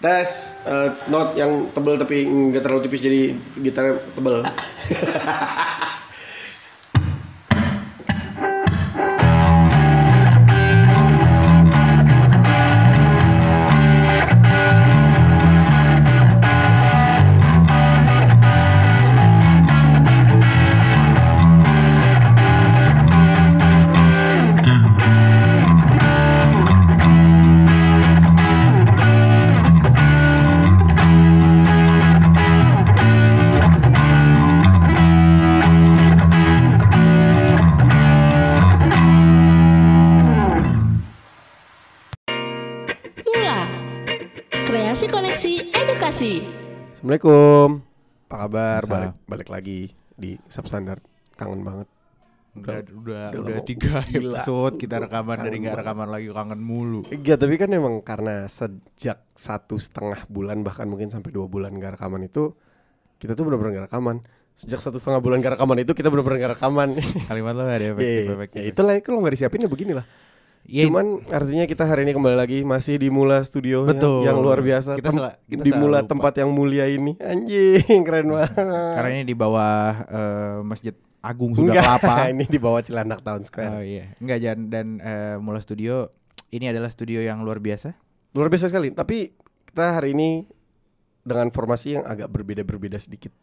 Tes eh, note yang tebel tapi nggak terlalu tipis jadi gitarnya tebel. lagi di substandard. Kangen banget. Udah udah udah udah, tiga Gila. episode kita rekaman Kangen dari nggak rekaman lagi kangen mulu. Iya tapi kan emang karena sejak satu setengah bulan bahkan mungkin sampai dua bulan gak rekaman itu kita tuh benar-benar gak rekaman. Sejak satu setengah bulan gak rekaman itu kita benar-benar gak rekaman. Kalimat lo gak ada Iya, efektif iya. efektif. ya itulah kalau nggak disiapin ya beginilah. Iya, Cuman artinya kita hari ini kembali lagi masih di Mula Studio ya, Betul. yang luar biasa. Kita sel- kita di Mula lupa. tempat yang mulia ini. Anjing, keren banget. karena ini di bawah eh, Masjid Agung Sunda Enggak, Kelapa. ini di bawah Cilandak Town Square. Oh iya, enggak dan dan eh, Mula Studio ini adalah studio yang luar biasa. Luar biasa sekali. Tapi kita hari ini dengan formasi yang agak berbeda-berbeda sedikit.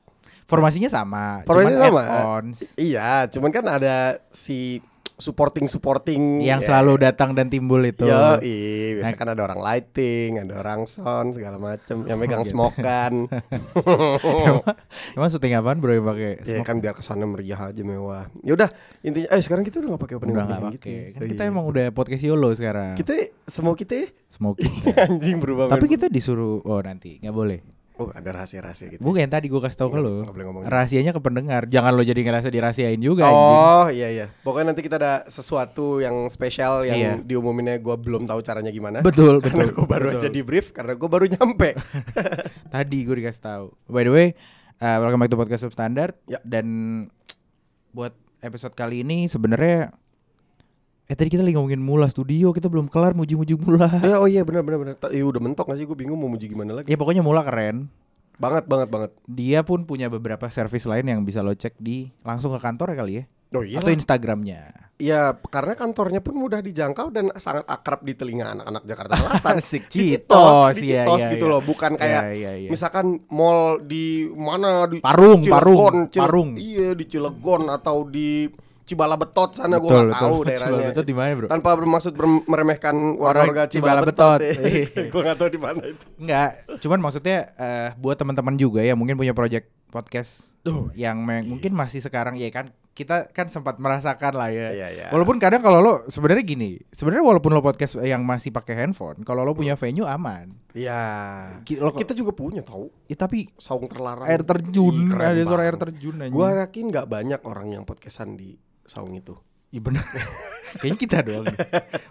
Formasinya sama, Formasinya cuman sama. Iya, cuman kan ada si supporting supporting yang selalu datang dan timbul itu. Yo, iya, biasa Nah. kan ada orang lighting, ada orang sound segala macam, yang megang gitu. smoke kan. emang, emang syuting apaan bro yang pakai ya kan biar kesannya meriah aja mewah. Ya udah, intinya eh sekarang kita udah gak pakai opening Udah nggak opening pakai. Kan kita iya. emang udah podcast YOLO sekarang. kita smoke kita ya, smoking. anjing berubah. Tapi kita disuruh oh nanti nggak boleh. Oh ada rahasia-rahasia gitu. Bukan yang tadi gue kasih tau ke Nggak- lo. Rahasianya ke pendengar. Jangan lo jadi ngerasa dirahasiain juga anjing. Oh iya iya. Pokoknya nanti kita ada sesuatu yang spesial yang Iya. diumuminnya gue belum tahu caranya gimana. Betul, Karena betul. gue baru betul. aja di brief karena gue baru nyampe. Tadi gue dikasih tahu. By the way, uh, welcome back to podcast substandard. Ya. Dan buat episode kali ini sebenarnya eh tadi kita lagi ngomongin Mula Studio, kita belum kelar muji-muji Mula. ya oh iya benar benar benar. Iya udah mentok gak sih gue bingung mau muji gimana lagi. ya pokoknya Mula keren. Banget banget banget. Dia pun punya beberapa service lain yang bisa lo cek di langsung ke kantor ya kali ya. Oh iya. Atau Instagramnya. Iya, karena kantornya pun mudah dijangkau dan sangat akrab di telinga anak-anak Jakarta Selatan. Asik di Citos, Citos, di iya, Citos iya, gitu iya. loh, bukan kayak Iya, iya, iya. misalkan mall di mana di Parung, Cilegon, Parung, Cile- Parung. Iya, di Cilegon atau di Cibala Betot sana gue gak tahu betul. daerahnya. Cibala Betot di mana, Bro? Tanpa bermaksud ber- meremehkan Orang Cibala, Cibala Betot. Betot. Gue gak tahu di mana itu. Enggak, cuman maksudnya eh, buat teman-teman juga yang mungkin punya project podcast Tuh. yang mungkin masih sekarang ya kan kita kan sempat merasakan lah ya. Iya, iya. Walaupun kadang kalau lo sebenarnya gini, sebenarnya walaupun lo podcast yang masih pakai handphone, kalau lo punya venue aman. Iya. Ki- lo- Kita juga punya tahu Ya, tapi saung terlarang. air terjun, Ih, ada suara air terjun aja. Gue yakin nggak banyak orang yang podcastan di saung itu. Iya benar. Kayaknya kita doang. nih.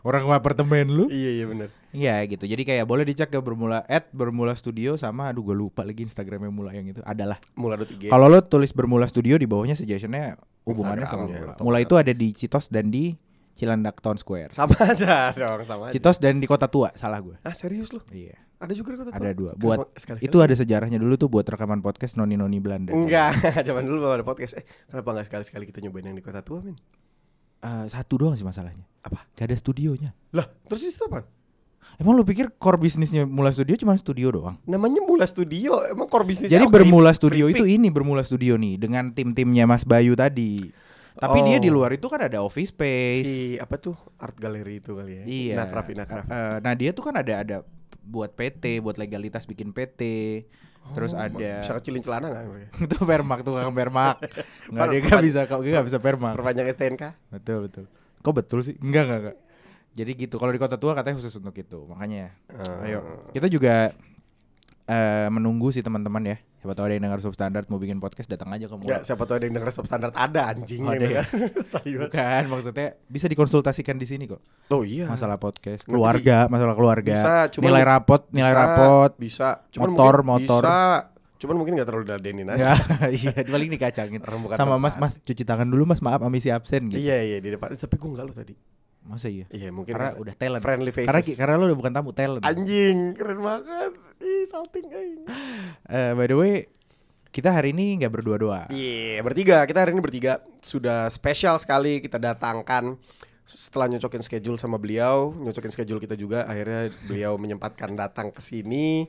Orang apartemen lu. Iya iya benar. Iya gitu. Jadi kayak boleh dicek ke bermula at bermula studio sama aduh gue lupa lagi Instagramnya mula yang itu adalah. Mula.ig. Kalau lo tulis bermula studio di bawahnya suggestionnya hubungannya sama mula. atau Mula itu ada di Citos dan di Cilandak Town Square. sama aja dong, sama aja. Citos dan di Kota Tua, salah gue. Ah serius lu? Iya. Ada juga kota Ada Tua? dua. Kenapa Buat sekali itu ada sejarahnya dulu tuh buat rekaman podcast noni noni Belanda. Enggak, zaman dulu belum ada podcast. Eh, kenapa enggak sekali-sekali kita nyobain yang di kota tua, men? Eh, satu doang sih masalahnya. Apa? Gak ada studionya. Lah, terus itu apa? Emang lu pikir core bisnisnya Mula Studio cuma studio doang? Namanya Mula Studio, emang core bisnis Jadi bermula studio itu ini bermula studio nih dengan tim-timnya Mas Bayu tadi. Tapi dia Oh. di luar itu kan ada office space. si apa tuh art gallery itu kali ya? Iya. Nakraf, Nakraf. Eh, nah dia tuh kan ada ada buat PT, buat legalitas bikin PT. Terus Oh, ada bisa kecilin celana enggak mereka? itu permak tuh kang permak. Nggak Per- dia nggak perpan- bisa kok dia nggak bisa permak. Perpanjang STNK? Betul betul. Kok betul sih? Enggak enggak enggak. Jadi gitu. Kalau di kota tua katanya khusus untuk itu. Makanya Eh, ayo kita juga eh menunggu sih teman-teman ya. Siapa tahu ada yang dengar substandard mau bikin podcast datang aja ke Ya, Mula. siapa tahu ada yang denger substandard ada anjing Oh, ada gitu ya? kan. Bukan maksudnya bisa dikonsultasikan di sini kok. Oh iya. Masalah podcast, Nanti keluarga, masalah keluarga. Bisa, cuman nilai rapot, nilai Bisa, rapot. bisa. Cuman motor, mungkin motor. Bisa. Cuman mungkin gak terlalu diladenin aja. Ya, iya, paling dikacangin. Sama. Mas, Mas cuci tangan dulu Mas, maaf amisi absen gitu. Iya iya di depan. Tapi gue enggak lo tadi. Masa iya? Iya mungkin Karena udah talent. friendly faces. Karena karena lu udah bukan tamu talent. Anjing, keren banget. Ih, salting aing. Eh, by the way, kita hari ini nggak berdua doang. Iya, bertiga. Kita hari ini bertiga sudah spesial sekali kita datangkan setelah nyocokin schedule sama beliau, nyocokin schedule kita juga, akhirnya beliau menyempatkan datang ke sini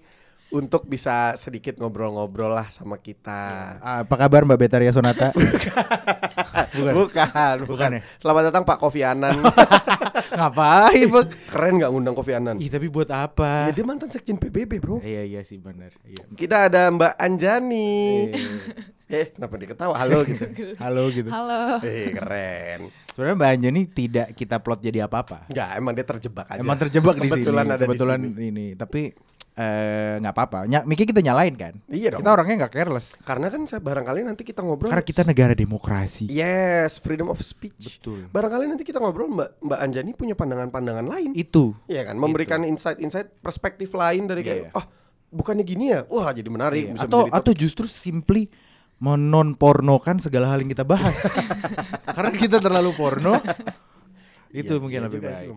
untuk bisa sedikit ngobrol-ngobrol lah sama kita. Ah, Apa kabar Mbak Betaria Sonata? Bukan, bukan, Bukan ya? Selamat datang Pak Kofi Anan. Ngapain, Bang? Keren nggak ngundang Kofi Anan? Ih, tapi buat apa? Ya, dia mantan sekjen PBB, bro. Iya, iya sih benar. Iya. Kita ada Mbak Anjani. Eh, Eh, kenapa diketawa? Halo gitu. Halo gitu. Halo. Eh, keren. Sebenarnya Mbak Anjani tidak kita plot jadi apa-apa. Enggak, emang dia terjebak aja. Emang terjebak di sini. Kebetulan ada di Kebetulan sini. ini. Tapi eh, nggak apa-apa. Ny- Mikir kita nyalain kan? Iya dong. Kita orangnya nggak careless. Karena kan barangkali nanti kita ngobrol Karena kita negara demokrasi. Yes, freedom of speech. Betul. Barangkali nanti kita ngobrol Mbak Mbak Anjani punya pandangan-pandangan lain. Itu. Iya kan, memberikan insight-insight perspektif lain dari kayak Iya. oh, bukannya gini ya. Wah, jadi menarik Iya. bisa Atau atau justru simply menon pornokan segala hal yang kita bahas. Karena kita terlalu porno. itu Iya, mungkin iya lebih baik.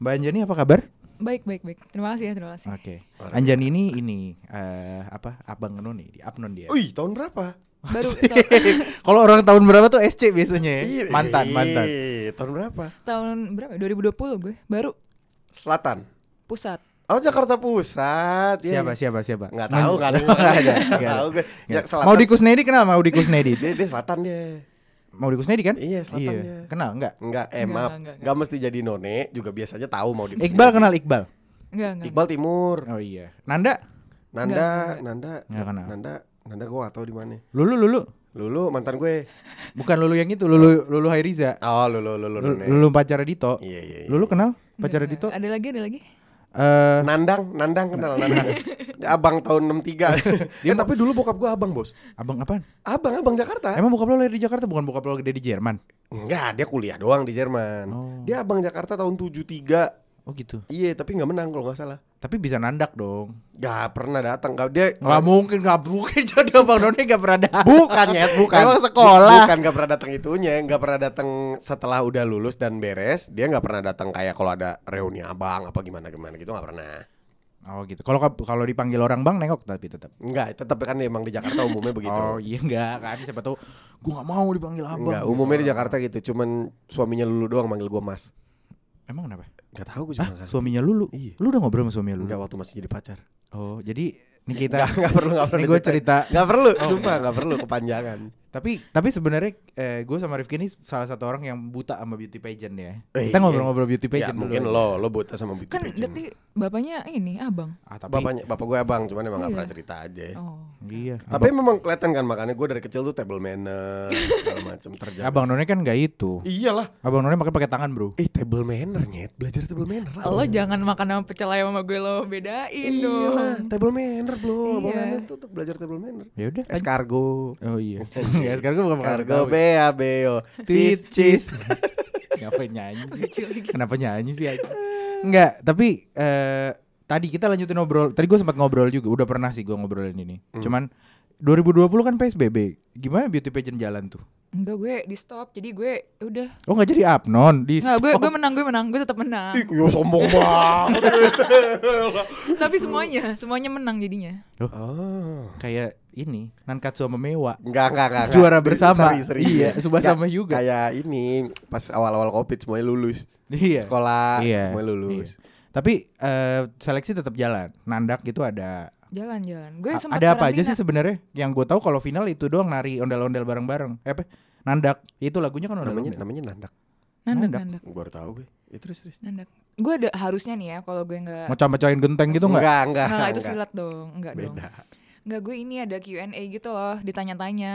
Mbak Anjani apa kabar? Baik, baik, baik. Terima kasih ya, terima kasih. Oke. Luar Anjani ini ini eh, apa? Abang Noni di Abnon dia. Wih, tahun berapa? Baru Kalau orang tahun berapa tuh SC biasanya ya? Mantan, mantan. Tahun berapa? tahun berapa? 2020 gue. Baru Selatan. pusat. Oh, Jakarta Pusat. Iya, Siapa iya. siapa siapa? Nggak tahu kan. Nggak ada. Nggak nggak tahu gue. Ya, selatan. Maudi Kusnedi kenal Maudi Kusnedi? Dia, dia selatan dia. Maudi Kusnedi kan? Iya, selatan dia. Kenal enggak? Enggak, eh Enggak, maaf. enggak, Enggak mesti jadi none, juga biasanya tahu mau di Iqbal kenal Iqbal? Enggak, enggak. Iqbal Timur. Oh iya. Nanda? Nanda, Enggak, Nanda, Nggak kenal. Nanda, Nanda gue gak tahu di mana. Lulu Lulu. Lulu mantan gue. Bukan Lulu yang itu, Lulu Lulu Hairiza. Oh, Lulu, Lulu, Lulu. Lulu pacar Dito. Iya, iya, iya. Lulu kenal Enggak, pacar enggak. Dito? Ada lagi, ada lagi. Eh, Nandang, Nandang kenal Nandang. Abang tahun 63. Dia tapi dulu bokap gue abang, Bos. abang apaan? Abang, abang Jakarta. Emang bokap lo lahir di Jakarta bukan bokap lo gede di Jerman? Enggak, dia kuliah doang di Jerman. Oh. Dia abang Jakarta tahun 73. Oh gitu. Iya, tapi nggak menang kalau nggak salah. Tapi bisa nandak dong. Gak pernah datang. Gak dia Gak mungkin, gak mungkin jadi abang Noni gak pernah datang. Bukan ya, bukan. Emang sekolah. Bukan gak pernah datang itunya, gak pernah datang setelah udah lulus dan beres. Dia gak pernah datang kayak kalau ada reuni abang apa gimana gimana gitu gak pernah. Oh gitu. Kalau kalau dipanggil orang bang nengok tapi tetap. Enggak, tetap kan emang di Jakarta umumnya begitu. Oh iya enggak kan siapa tahu gua gak mau dipanggil abang. Enggak, umumnya di Jakarta gitu. Cuman suaminya lulu doang manggil gua Mas. Emang kenapa? Gak tahu gue Ah, cuma suaminya Lulu. Iya. Lu udah ngobrol sama suaminya Lulu? Enggak waktu masih jadi pacar. Oh, jadi ini kita Enggak, enggak perlu, enggak perlu. Ini gue cerita Enggak perlu, sumpah enggak perlu kepanjangan. Tapi tapi sebenarnya eh, gue sama Rifki ini salah satu orang yang buta sama beauty pageant ya. Eh, Kita ngobrol-ngobrol beauty Ya pageant dulu. mungkin lo, lo buta sama beauty Kan pageant. berarti bapaknya ini abang. Ah, tapi Bapaknya, bapak gue abang, cuman emang gak Iya. pernah cerita aja. Oh. iya. Tapi memang kelihatan kan makanya gue dari kecil tuh table manner segala macam terjaga. Abang None kan gak itu. Iyalah. Abang None makan pakai tangan, Bro. Eh table manner nyet, belajar table manner lah. Lo jangan makan sama pecel ayam sama gue lo bedain Iyalah, dong. table manner bro. Abang Iya. Anen tuh tuh belajar table manner. Ya udah. Escargo. Oh iya. ya sekarang gue bukan makan Escargo bea beo. Cheese cheese. Ngapain nyanyi sih? Kenapa nyanyi sih? Enggak, tapi eh tadi kita lanjutin ngobrol. Tadi gue sempat ngobrol juga. Udah pernah sih gue ngobrolin ini. Hmm. Cuman 2020 kan PSBB. Gimana beauty pageant jalan tuh? Enggak gue di stop. Jadi gue ya udah. Oh nggak jadi upnon di Enggak, gue gue menang, gue menang, gue tetap menang. Ih, yo sombong banget. Tapi semuanya, semuanya menang jadinya. oh. kayak ini Nankatsu sama Mewa. Enggak, enggak, enggak. Juara bersama. Seri, seri. Iya, Subasama Enggak, juga. Kayak ini pas awal-awal Covid semuanya lulus. Iya. Sekolah Iya, semuanya lulus. Tapi eh, seleksi tetap jalan. Nandak gitu ada. Jalan-jalan. Gue A- sempat ada apa aja sih sebenarnya? Yang gue tahu kalau final itu doang nari ondel-ondel bareng-bareng. Eh apa? Nandak. Itu lagunya kan Namanya ondel-ondel. namanya nandak. Nandak, Nandak. nandak, Gue baru tahu gue. Itu terus terus. nandak. Gue ada harusnya nih ya kalau gue nggak Mecah-mecahin genteng gitu enggak? Enggak, enggak. Enggak, itu enggak. silat dong. Enggak dong. Beda. Enggak, gue ini ada Q&A gitu loh, ditanya-tanya.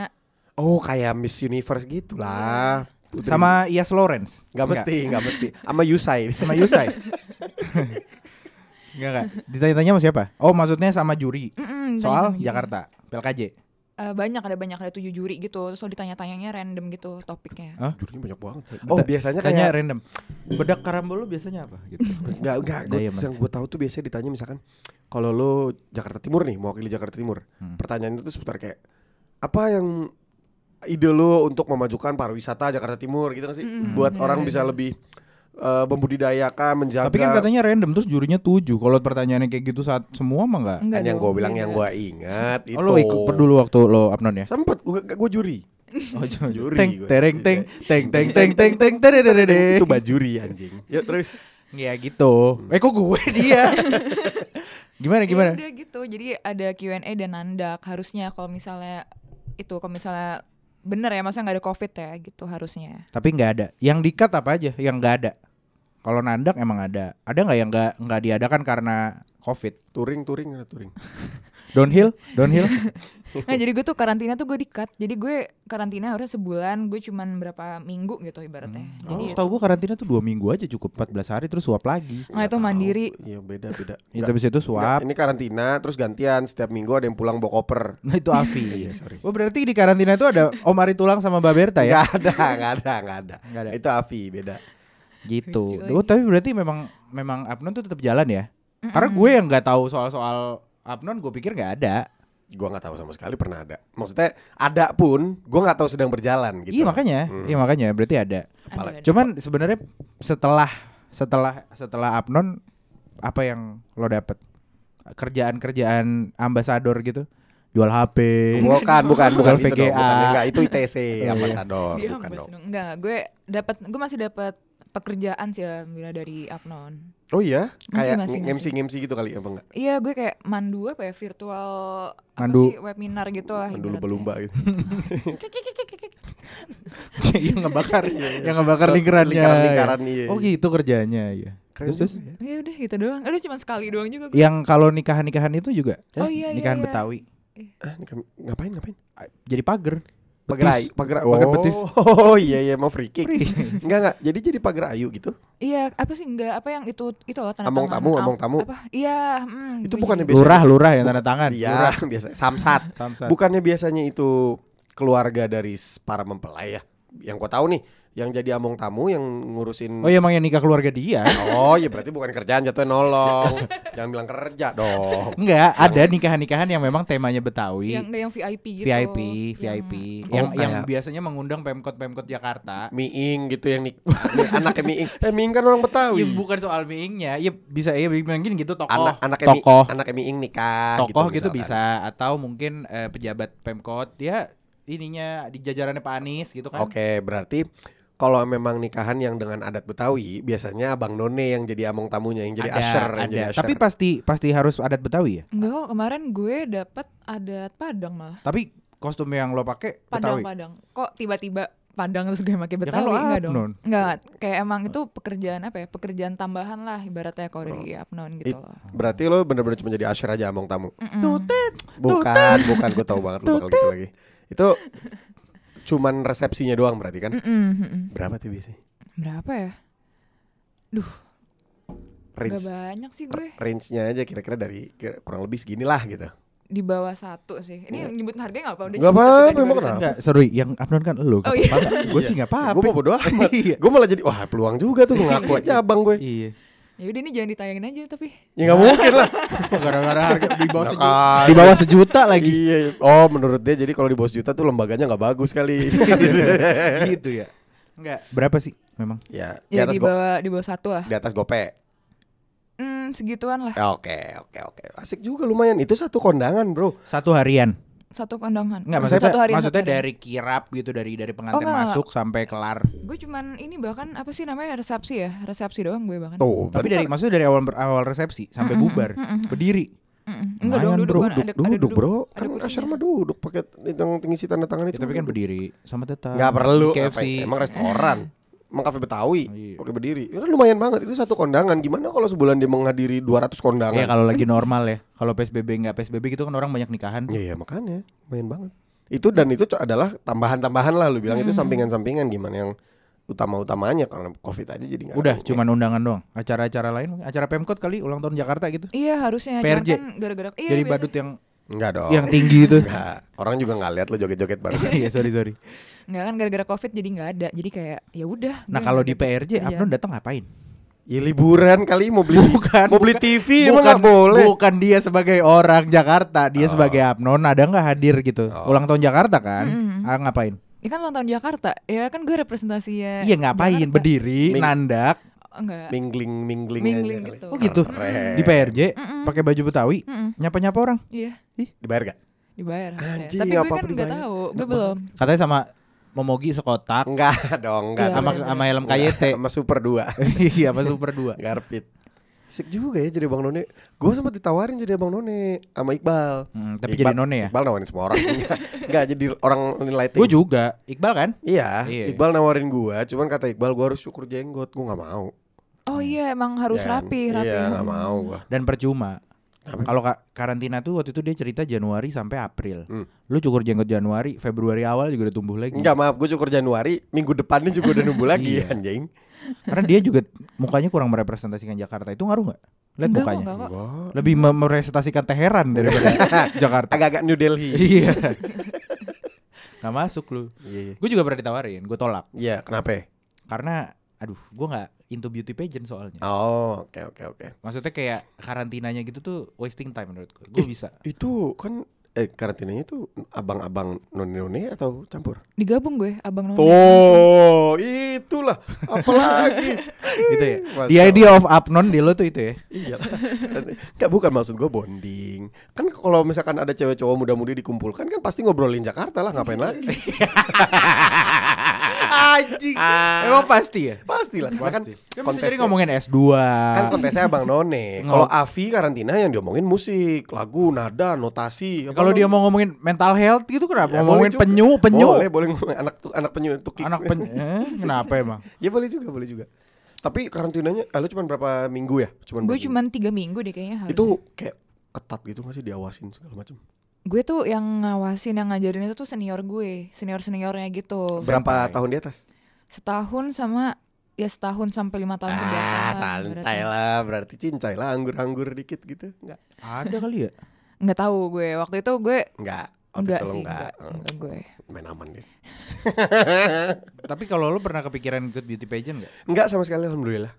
Oh, kayak Miss Universe gitu lah. Putri. Sama Ias Lawrence. Enggak mesti, enggak mesti. Sama Yusai. Sama Yusai. Enggak enggak. Ditanya-tanya sama siapa? Oh, maksudnya sama juri. Mm-mm, Soal gitu. Jakarta, PLKJ. Eh, banyak ada banyak ada tujuh juri gitu. Terus lo ditanya-tanyanya random gitu topiknya. Hah? Jurinya banyak banget. Oh, biasanya Tanya kayak random. Bedak karambol lu biasanya apa gitu. enggak enggak gue Diamond. yang gue tahu tuh biasanya ditanya misalkan kalau lo Jakarta Timur nih, mewakili Jakarta Timur. Hmm. Pertanyaan itu seputar kayak apa yang ide lo untuk memajukan pariwisata Jakarta Timur gitu kan sih? Mm-mm, Buat bener, orang bisa lebih eh, membudidayakan, menjaga. Tapi kan katanya random terus jurinya tujuh. Kalau pertanyaannya kayak gitu saat semua mah enggak. Enggak kan yang gue bilang beda. yang gue ingat itu. Oh lo ikut dulu waktu lo Apnon ya? Sempet gue gue juri. Oh, Juri teng tereng teng teng teng teng teng teng tererere. itu bajuri anjing. Yuk terus. Ya gitu. Eh kok gue dia? gimana Ya gimana? udah gitu. Jadi ada Q&A dan nandak harusnya kalau misalnya itu kalau misalnya bener ya masa nggak ada covid ya gitu harusnya. Tapi nggak ada. Yang dikat apa aja? Yang nggak ada. Kalau nandak emang ada. Ada nggak yang nggak nggak diadakan karena covid? Touring touring ada touring. Downhill, downhill. Nah jadi gue tuh karantina tuh gue dikat. Jadi gue karantina harusnya sebulan. Gue cuman berapa minggu gitu ibaratnya. Oh, Jadi tahu gue karantina tuh dua minggu aja cukup 14 hari terus suap lagi. Nah, itu mandiri. Iya beda beda. Itu Nggak- habis itu suap. Ini karantina terus gantian setiap minggu ada yang pulang bawa koper. Nah itu Avi. Iya sorry. Oh berarti di karantina itu ada Om Ari Tulang sama Mbak Berta ya? Gak ada, gak ada, gak ada. Nggak ada. Itu Avi beda. Gitu. Oh, tapi berarti memang memang Apnon tuh tetap jalan ya? Karena gue yang nggak tahu soal-soal Apnon, gue pikir nggak ada. Gua nggak tahu sama sekali pernah ada. Maksudnya ada pun, gua nggak tahu sedang berjalan gitu. Iya makanya, Hmm. iya makanya berarti ada. Apalagi-. Cuman sebenarnya setelah setelah setelah Apnon apa yang lo dapet? Kerjaan-kerjaan ambasador gitu? Jual HP. Bukan, bukan, bukan Jual itu dong. VGA. Bukan, enggak, itu ITC iya. ambasador, Dia bukan dong. Enggak, gue dapat gue masih dapat pekerjaan sih alhamdulillah dari Apnon. Oh iya, kayak masih, MC MC gitu kali apa enggak? Iya, gue kayak mandu apa ya virtual Mandu. apa sih webinar gitu lah. Dulu ibaratnya. lumba gitu. yang ngebakar, yang ngebakar lingkarannya. Lingkaran-lingkaran, iya. Oh gitu kerjanya ya. Keren Terus, terus ya. Ya udah gitu doang. Udah cuma sekali doang juga gue. yang kalau nikahan-nikahan itu juga Oh iya iya. nikahan iya. Betawi. Ah, ini kan- ngapain ngapain? Jadi pagar. Pagar ayu, Betis. pagar oh, betis. Oh iya iya mau free kick. Free. Enggak enggak. Jadi jadi pagar ayu gitu. Iya, apa sih enggak apa yang itu itu loh tanda Among tangan. tamu, Am- among tamu. Apa? Iya, hmm, Itu gue bukannya jadi- biasa- Lurah, lurah yang tanda tangan. Iya, biasa samsat. Samsat. Bukannya biasanya itu keluarga dari para mempelai ya? Yang gua tahu nih, yang jadi among tamu yang ngurusin Oh iya emang yang nikah keluarga dia. Oh, ya berarti bukan kerjaan jatuhnya nolong. Jangan bilang kerja dong. Enggak, ada nikahan-nikahan yang memang temanya Betawi. yang yang VIP gitu. VIP, Yang- VIP. Oh, Yang yang kayak- biasanya mengundang Pemkot-Pemkot Jakarta. Miing gitu yang nik anaknya Miing. Eh Miing kan orang Betawi. Ya bukan soal miingnya, ya bisa ya mungkin gitu tokoh, Anak anaknya Mi- tokoh, anaknya Miing nikah tokoh gitu, misalkan. bisa atau mungkin eh, pejabat Pemkot ya ininya di jajarannya Pak Anies gitu kan. Oke, berarti kalau memang nikahan yang dengan adat Betawi, biasanya Abang None yang jadi among tamunya, yang jadi ada, usher, yang ada. jadi usher. Tapi pasti pasti harus adat Betawi ya. Enggak kok, kemarin gue dapat adat Padang malah. Tapi kostum yang lo pakai Padang Betawi. Padang. Kok tiba-tiba Padang terus gue pakai Ya Betawi kan lo enggak dong. Apnon. Enggak, kayak emang itu pekerjaan apa ya? Pekerjaan tambahan lah ibaratnya kalau dari Apnon It- gitu loh. berarti lo bener-bener cuma jadi usher aja among tamu. Mm-mm. Tutet. Bukan, bukan gue tahu banget lo bakal gitu lagi. Itu cuman resepsinya doang berarti kan? Mm-mm, mm-mm. Berapa tuh biasanya? Berapa ya? Duh, gak Range banyak sih gue. range-nya aja kira-kira dari kira- kurang lebih segini lah gitu. Di bawah satu sih. Ini nyebutin harganya gak apa? Udah Nggak nyebut apa-apa, emang kenapa? Enggak, seru yang Apnon kan lo. Oh, iya. Gue sih enggak apa-apa. Gue mau bodo amat. Iya. Gue malah jadi wah peluang juga tuh ngaku aja abang gue. Iya. Ya udah ini jangan ditayangin aja tapi. Ya nggak mungkin lah. Gara-gara harga di bawah sejuta. Di bawah sejuta lagi. Iya. Oh menurut dia jadi kalau di bawah juta tuh lembaganya nggak bagus kali. gitu ya. Enggak. Berapa sih memang? ya di Ya atas di go, bawah di bawah satu lah. di atas gope. Hmm, segituan lah. Ya, Oke oke oke. Asik juga lumayan. Itu satu kondangan bro. Satu harian. Satu kondangan. Enggak Maksudnya maksudnya satu harian, maksudnya satu dari kirap gitu dari dari pengantin enggak, enggak. masuk sampai kelar. Gue cuman ini bahkan apa sih namanya resepsi ya? Resepsi doang gue bahkan. Tuh. Tapi dari maksudnya dari awal awal resepsi sampai Mm-mm, bubar. mm-mm. Berdiri. Mm-mm. Enggak dong duduk bro. kan Duduk, ada ada duduk, bro. ada Kan usher mah duduk pakai yang ngisi tanda tangan Ya, itu. tapi kan duduk. berdiri sama tetap. Nggak perlu. KFC. Apa- Emang restoran. Emang kafe Betawi. Iya. Oke berdiri. Itu kan lumayan banget. Itu satu kondangan. Gimana kalau sebulan dia menghadiri 200 kondangan? Ya kalau lagi normal ya. Kalau PSBB nggak PSBB gitu kan orang banyak nikahan. Iya, iya makanya lumayan banget. Itu dan itu adalah tambahan-tambahan lah lu bilang itu sampingan-sampingan gimana yang utama-utamanya karena Covid aja jadi nggak Udah ada- cuman undangan doang. Acara-acara lain acara Pemkot kali ulang tahun Jakarta gitu. Iya harusnya PRJ. kan gara-gara iya, Jadi biasa- badut yang enggak dong. yang tinggi itu. Enggak. Orang juga nggak lihat lu joget-joget bareng. Iya sorry sorry. Nggak kan gara-gara covid jadi nggak ada jadi kayak ya udah Nah kalau di PRJ kerjaan. Abnon datang ngapain? ya liburan kali mau beli Bukan, mau beli bukan. TV emang nggak boleh. Bukan dia sebagai orang Jakarta, dia Oh. sebagai Abnon ada nggak hadir gitu? Oh. Ulang tahun Jakarta kan? Mm-mm. Ah, ngapain? Ini kan ulang tahun Jakarta ya kan gue representasinya Iya ngapain? Jakarta. Berdiri, Ming- nandak. Enggak. Mingling mingling, Mingling aja kali. gitu. Oh gitu. Keren. Di PRJ pakai baju Betawi, Mm-mm. nyapa-nyapa orang. Iya, Dibayar gak? dibayar. Anjing, Tapi gue apa-apa kan nggak dibayar. tahu, gue belum. Katanya sama Momogi sekotak Enggak dong, enggak. Iya, sama sama helm Enggak, KYT. Sama Super 2. Iya, sama Super 2. Garpit. Asik juga ya jadi Bang None. Gue sempat ditawarin jadi Bang None sama Iqbal. Hmm, tapi Iqbal- jadi none ya? Iqbal nawarin semua orang. Enggak, enggak jadi orang lighting. Gue juga, Iqbal kan? Iya, Iya. Iqbal nawarin gua, cuman kata Iqbal gua harus syukur jenggot, gua nggak mau. Oh iya, emang harus Ya, rapi, rapi. Iya, nggak mau gua. Dan percuma. Kalau ka- karantina tuh waktu itu dia cerita Januari sampai April. Hmm. Lu cukur jenggot Januari, Februari awal juga udah tumbuh lagi. Enggak maaf, gua syukur Januari, minggu depannya juga udah numbuh lagi Iya. anjing. Karena dia juga mukanya kurang merepresentasikan Jakarta. Itu ngaruh nggak? Lihat Enggak mukanya. enggak kok. Enggak. Lebih me- merepresentasikan Teheran daripada Jakarta. Agak-agak New Delhi. Iya. Gak masuk lu. Iya, iya. Gue juga pernah ditawarin, gue tolak. Iya, kenapa? Karena, aduh, gue nggak into beauty pageant soalnya. Oh, oke oke oke. Maksudnya kayak karantinanya gitu tuh wasting time menurut gue. Gue bisa. Itu kan eh karantinanya itu abang-abang none-none atau campur? Digabung gue, abang none. Oh, itulah. Apalagi. gitu ya. Masya The idea of upnon di lo tuh itu ya. Iya. Enggak bukan maksud gue bonding. Kan kalau misalkan ada cewek cowok muda-mudi dikumpulkan kan pasti ngobrolin Jakarta lah, ngapain lagi? Anjing. Emang pasti ya? Pastilah. Karena kan Pasti. Kan bisa kontesnya jadi ngomongin S2. kan kontesnya Abang None. Kalau Avi karantina yang diomongin musik, lagu, nada, notasi. Apa Kalau dia mau ngomongin mental health gitu kenapa? Ya, ngomongin penyu, penyu. Boleh, boleh ngomongin anak anak penyu tukik. Anak penyu. Eh, kenapa emang? ya boleh juga, boleh juga. Tapi karantinanya, ah, lu cuma berapa minggu ya? Cuman Gue cuma tiga minggu deh kayaknya minggu? harus. itu kayak ketat gitu nggak sih diawasin segala macam. Gue tuh yang ngawasin, yang ngajarin itu tuh senior gue, senior seniornya gitu. Berapa Sampai. tahun di atas? Setahun sama ya setahun sampai lima tahun Ah, santai lah, berarti cincai lah, anggur-anggur dikit gitu. Enggak. Ada kali ya? Nggak tahu gue waktu itu gue Enggak. enggak itu lo sih, enggak. enggak, enggak gue. Main aman dia. Tapi kalau lu pernah kepikiran ikut beauty pageant gak? Enggak sama sekali alhamdulillah.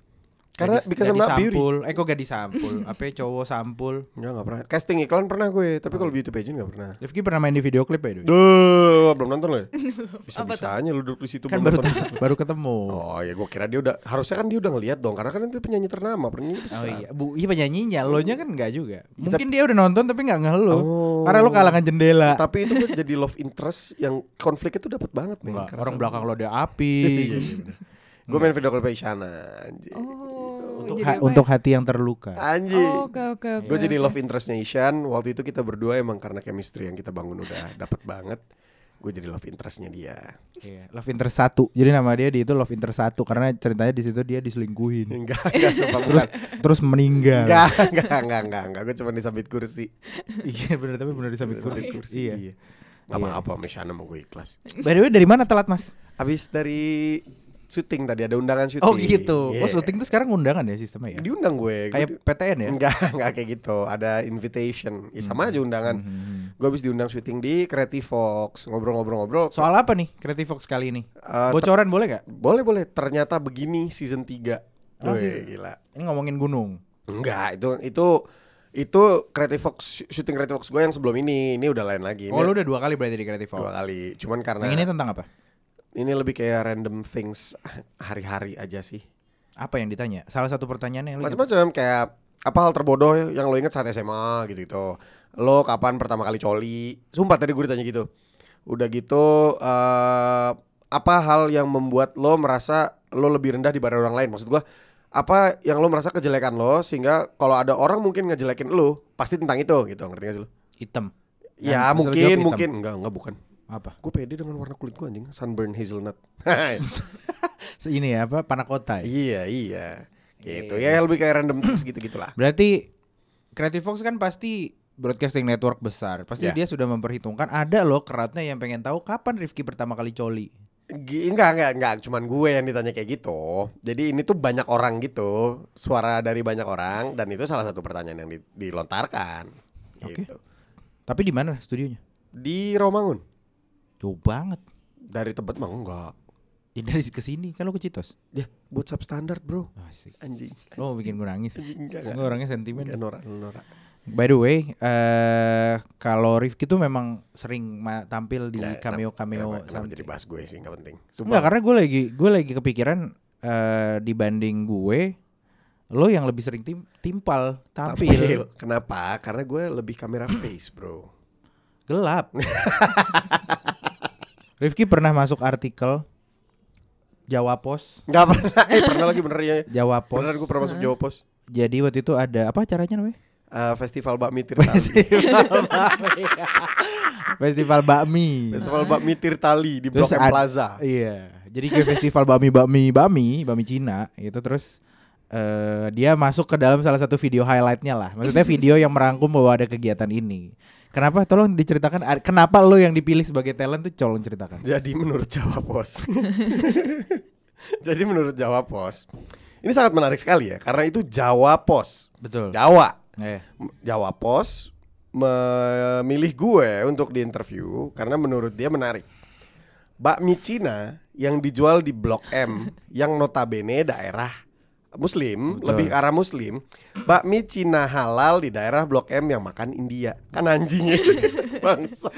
Karena Gadis- because I'm gadis not beauty. sampul. Eh kok gak disampul? Apa ya, cowok sampul? Enggak, enggak pernah. Casting iklan pernah gue, tapi kalau beauty pageant enggak pernah. Rifki pernah main di video klip ya? Duh, belum nonton loh ya? Bisa-bisanya lu duduk di situ Kan belum baru nonton. baru ketemu. Oh ya gue kira dia udah harusnya kan dia udah ngeliat dong karena kan itu penyanyi ternama penyanyi besar. Oh iya, bu, iya penyanyinya, lo nya kan enggak juga. Mungkin dia udah nonton tapi nggak ngeh lo. Oh. Karena lo kalangan jendela. Tapi itu jadi love interest yang konfliknya tuh dapat banget nih. Enggak, orang belakang lo ada api. Iya, Gue main video klip Isyana anjing. Oh, untuk ha- untuk hati yang terluka. Anjing. Oh, Oke oke oke. Gue jadi love interestnya Isyan Waktu itu kita berdua emang karena chemistry yang kita bangun udah dapet banget Gue jadi love interestnya dia Iya, love interest satu. Jadi nama dia di itu love interest satu karena ceritanya di situ dia diselingkuhin. Enggak, enggak sumpah terus terus meninggal. Enggak, enggak, enggak, enggak, enggak Gue cuma disambit kursi iya benar tapi benar disambit Disambit kursi. Iya. Iya Gak apa-apa sama Isyana mau gue ikhlas By the way dari mana telat mas? Abis dari syuting tadi ada undangan syuting Oh gitu. Iya. Oh syuting tuh sekarang undangan ya sistemnya ya? Diundang gue Gue Kayak di- PTN ya? Enggak, enggak kayak gitu Ada invitation ya, Sama aja undangan Hmm. Gue habis diundang syuting di Creative Fox Ngobrol-ngobrol-ngobrol Soal apa nih Creative Fox kali ini? Eh, Bocoran boleh gak? Boleh boleh. Ternyata begini season 3 Oh, Wih, season- gila. Ini ngomongin gunung. Enggak, itu itu itu Creative Fox syuting Creative Fox gue yang sebelum ini. Ini udah lain lagi. Ini Oh lu udah dua kali berarti di Creative Fox. dua kali. Cuman karena Yang ini tentang apa? Lebih kayak random things hari-hari aja sih. Apa yang ditanya? Salah satu pertanyaannya Macam-macam kayak apa hal terbodoh yang lo inget saat SMA gitu gitu. Lo kapan pertama kali coli? Sumpah tadi gue ditanya gitu. Udah gitu eh apa hal yang membuat lo merasa lo lebih rendah dibanding orang lain? Maksud gua apa yang lo merasa kejelekan lo sehingga kalau ada orang mungkin ngejelekin lo pasti tentang itu gitu ngerti gak sih lo? hitam. Ya Kan, mungkin mungkin enggak enggak bukan. Apa? Gue pede dengan warna kulit gue anjing sunburn hazelnut. Ini ya apa? Panakota. ya? iya iya. Gitu ya lebih kayak random things gitu gitulah. Berarti Creative Fox kan pasti broadcasting network besar. Pasti Ya. dia sudah memperhitungkan ada loh crowdnya yang pengen tahu kapan Rifki pertama kali coli. G- Enggak, enggak, enggak, cuman gue yang ditanya kayak gitu. Jadi ini tuh banyak orang gitu, suara dari banyak orang dan itu salah satu pertanyaan yang di- dilontarkan. Oke. Gitu. Tapi di mana studionya? Di Romangun. Jauh banget. Dari Tebet mah enggak. Ya, dari ke sini kan lo ke Citos. Ya, buat substandard, Bro. Asik. Anjing. Lo mau bikin gue nangis. Anjing enggak, Gue orangnya sentimen. Enggak norak, norak. By the way, eh kalau Rifki tuh memang sering tampil di Nah, cameo cameo Kenapa, kenapa jadi bahas gue sih enggak penting. Enggak, karena gue lagi gue lagi kepikiran eh, dibanding gue, lo yang lebih sering tim timpal tampil Tampil. Kenapa? Karena gue lebih kamera face, bro. gelap. Rifki pernah masuk artikel Jawa Pos, Gak pernah. Eh pernah lagi bener ya. Jawa Pos. Beneran gue pernah masuk Jawa Pos. Jadi waktu itu ada apa acaranya namanya? Eh, Festival Bakmi Tirtali. Festival bakmi. Festival Bakmi Tirtali di Terus Blok M Plaza. Iya. Jadi kayak festival bakmi bakmi bakmi bakmi Cina gitu terus eh dia masuk ke dalam salah satu video highlightnya lah. Maksudnya video yang merangkum bahwa ada kegiatan ini. Kenapa? Tolong diceritakan. Kenapa lo yang dipilih sebagai talent tuh tolong ceritakan. Jadi menurut Jawa Pos. Jadi menurut Jawa Pos. Ini sangat menarik sekali ya karena itu Jawa Pos. Betul. Jawa. Eh, Jawa Pos memilih gue untuk diinterview karena menurut dia menarik. Bakmi Cina yang dijual di Blok M yang notabene daerah Muslim, Betul. lebih ke arah Muslim. Bakmi Cina halal di daerah Blok M yang makan India. Kan anjing ya. Bangsa.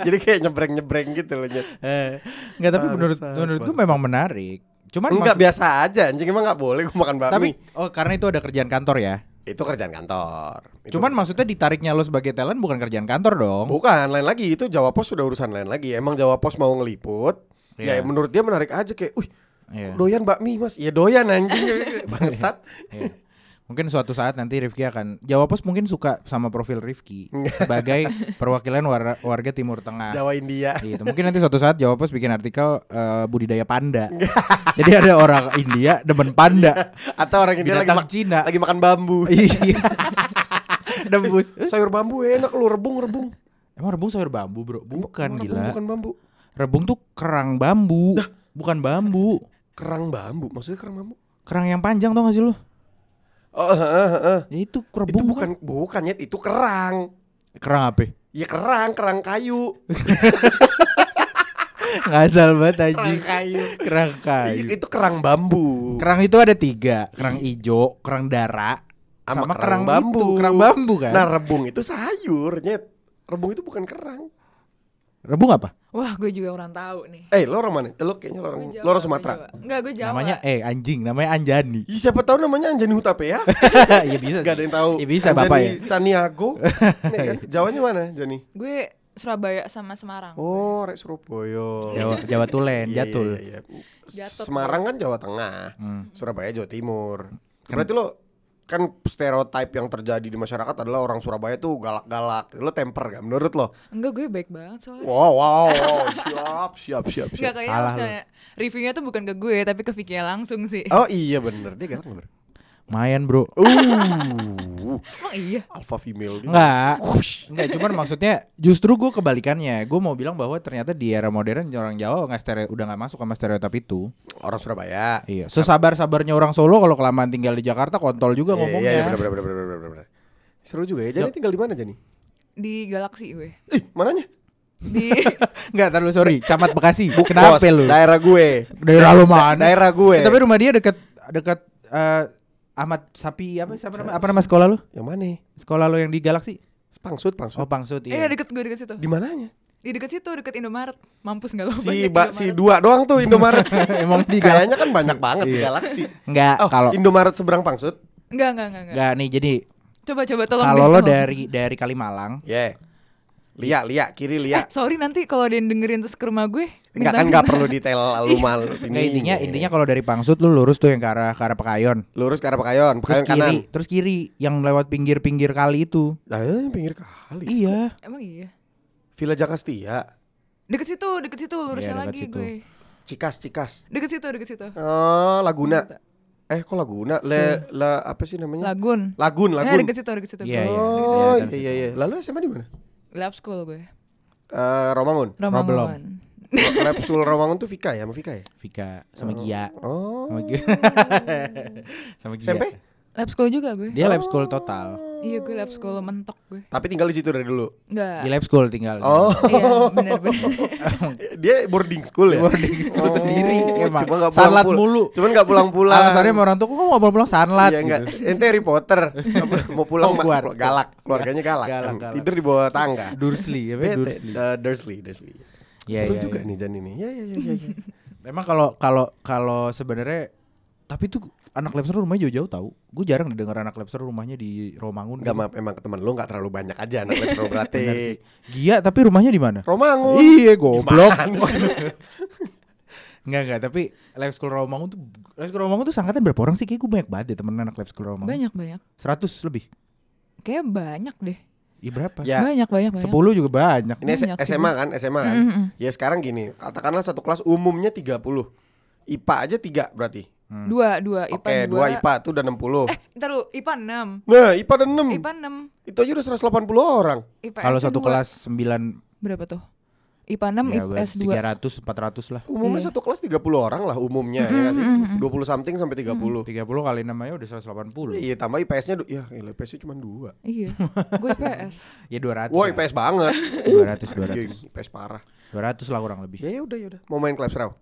Jadi kayak nyebreng-nyebreng gitu loh. Eh, Enggak tapi menurut menurut gue memang menarik. Cuman Enggak maksud- biasa aja, anjing emang nggak boleh gue makan bakmi. tapi oh karena itu ada kerjaan kantor ya. itu kerjaan kantor. Itu Cuman maksudnya ditariknya lo sebagai talent bukan kerjaan kantor dong. Bukan, lain lagi itu Jawa Pos sudah urusan lain lagi. Emang Jawa Pos mau ngeliput, ya Iya. menurut dia menarik aja kayak, "Wih, Iya. doyan bakmi, Mas." Ya doyan anjing bangsat. Iya. Mungkin suatu saat nanti Rifki akan Jawa Pos mungkin suka sama profil Rifki sebagai perwakilan war- warga Timur Tengah. Jawa India. Gitu. Mungkin nanti suatu saat Jawa Pos bikin artikel eh, budidaya panda. Jadi ada orang India demen panda, Atau orang India lagi, Cina. lagi makan bambu. Iya. Dembus. Sayur bambu enak lu rebung rebung. Emang rebung sayur bambu, Bro? Bukan Emang rebung gila. Bukan bambu. Rebung tuh kerang bambu, bukan bambu. Kerang bambu, maksudnya kerang bambu. Kerang yang panjang tau gak sih lu? Oh, heeh, heeh. Ya itu Itu rebung bukan bukan Nyet, itu kerang. kerang apa? Ya kerang, kerang kayu. Ngasal banget Kerang anjing. kayu. Kerang kayu. Itu kerang bambu. Kerang itu ada tiga, kerang ijo, kerang dara, Sama sama, kerang kerang, bambu. itu, kerang bambu kan. Nah, rebung itu sayur, Nyet. Rebung itu bukan kerang. Rebung apa? Wah, gue juga kurang tahu nih. Eh, lo orang mana? Eh, Lo kayaknya lo orang, Jawa, lo orang Sumatera. Enggak, gue Jawa. Namanya eh anjing, namanya Anjani. Ih, siapa tahu namanya Anjani Hutapea? ya bisa. Gak ada yang tahu. Ya bisa Bapak ya. Anjani Caniago. Nih kan, Jawanya mana, Jani? Gue Surabaya sama Semarang. Oh, Rek Surabaya. Jawa Jawa Tulen, Iya, Jatul. iya, iya. Jatut, Semarang kan Jawa Tengah. Hmm. Surabaya Jawa Timur. Berarti lo kan stereotip yang terjadi di masyarakat adalah orang Surabaya tuh galak-galak. Lo temper gak menurut lo? Enggak, gue baik banget soalnya. Wow, wow, wow. siap, siap, siap, Enggak siap. kayaknya Salah harusnya reviewnya tuh bukan ke gue tapi ke Vicky langsung sih. Oh iya bener, dia galak bener. Mayan, Bro. Uh, Emang iya. alpha female. gitu. Enggak. Enggak, cuman maksudnya justru gue kebalikannya. Gue mau bilang bahwa ternyata di era modern orang Jawa nggak stereo, udah nggak masuk sama stereotip itu. Orang Surabaya. Iya. Sesabar-sabarnya orang Solo kalau kelamaan tinggal di Jakarta kontol juga Iya, ngomongnya. Iya, iya, bener, bener, bener, bener, bener, bener. Seru juga ya. Yuk. tinggal di mana Jani? Di Galaxy gue. Ih, mananya? Di Enggak, terlalu sorry. Camat Bekasi. Kenapa lu? Daerah gue. Daerah lu mana? Daerah gue. Eh, tapi rumah dia dekat dekat eh, Ahmad Sapi apa siapa nama apa nama sekolah lu? Yang mana? Sekolah lu yang di Galaksi? Pangsut, pangsut. Oh, Pangsut eh iya. deket gue deket situ. Di mananya? Di deket situ deket Indomaret. Mampus enggak lo Si ba, si dua doang tuh Indomaret. Emang di Kayaknya kan banyak banget di Iya. Galaksi. Enggak, Oh, kalau Indomaret seberang Pangsut. Enggak, enggak, enggak, enggak. enggak nih jadi Coba coba tolong kalau lo dari dari Kalimalang Ya. Lia, Lia, kiri Eh, Lia. sorry nanti kalau ada yang dengerin terus ke rumah gue. Enggak kan enggak perlu detail lu mal Enggak ini. intinya intinya kalau dari Pangsut lu lurus tuh yang ke arah ke arah Pekayon. lurus ke arah Pekayon, Terus Pekayon kiri, kanan. terus kiri yang lewat pinggir-pinggir kali itu. Eh, pinggir kali. Iya. Emang iya. Villa Jakastia, Deket situ, deket situ lurusnya Iya, lagi situ. gue. Cikas, Cikas. Deket situ, deket situ. Oh, Laguna. Eh, kok Laguna? Le, la, apa sih namanya? Lagun. Lagun, Nah, Lagun. deket situ, deket situ. Iya, iya. Oh, Iya, iya, iya, iya. Lalu SMA di mana? Lab school gue. Eh, Romangun. Romangun. Lab School Romangun tuh Vika ya, sama Vika ya? Vika sama Gia. Oh. Sama Gia. sama Gia. SMP? Lab school juga gue. Dia lab school total. Iya gue lab school mentok gue. Tapi tinggal di situ dari dulu. Enggak. Di lab school tinggal. Oh. Iya, bener-bener. Dia boarding school ya? Boarding school sendiri emang. Cuma nggak pulang Sanlat mulu. Cuman nggak pulang-pulang. Alasannya sama orang tua kok nggak mau pulang sanlat Iya enggak. gitu. Ente Harry Potter. Mau pulang Oh, kuat. galak. Keluarganya galak. Galak, galak. Tidur di bawah tangga. Dursley, Bete. Dursley. Eh, Dursley, Dursley. Iya, Seru iya, juga iya. nih Jan ini. Ya ya ya ya. ya. Emang kalau kalau kalau sebenarnya tapi tuh anak Labster rumahnya jauh-jauh tahu. Gue jarang dengar anak Labster rumahnya di Romangun. Enggak gitu. maaf emang teman lu enggak terlalu banyak aja anak Bener berarti. Gia tapi rumahnya di mana? Romangun. Iya goblok. Enggak enggak, tapi Lab School Romangun tuh Lab School Romangun tuh sangkatan berapa orang sih? Kayak gue banyak banget deh temen anak Lab School Romangun. Banyak banyak. 100 lebih. Kayak banyak deh. Iya berapa? Ya, Banyak banyak banyak. 10 juga banyak. ini Banyak sih, SMA kan, SMA kan. Mm, mm, mm. Ya sekarang gini, katakanlah satu kelas umumnya 30. IPA aja 3 berarti. Dua dua Oke, IPA dua IPA tuh udah 60. Eh, ntar lu IPA 6. Nah, IPA ada 6. IPA 6. Itu aja udah 180 orang. IPS Kalau satu dua. kelas 9 berapa tuh? IPA 6 ya, IPS 2. 300 400 lah. Umumnya Iya. satu kelas 30 orang lah umumnya ya nggak sih? 20 something sampai 30. 30 kali namanya udah 180. Iya, tambah IPS-nya ya, IPS-nya cuma 2. Iya. Gue IPS. Ya 200. Wah. IPS banget. 200 Anjing, 200. IPS parah. 200 lah kurang lebih. Ya ya udah ya udah. Mau main Clash Row?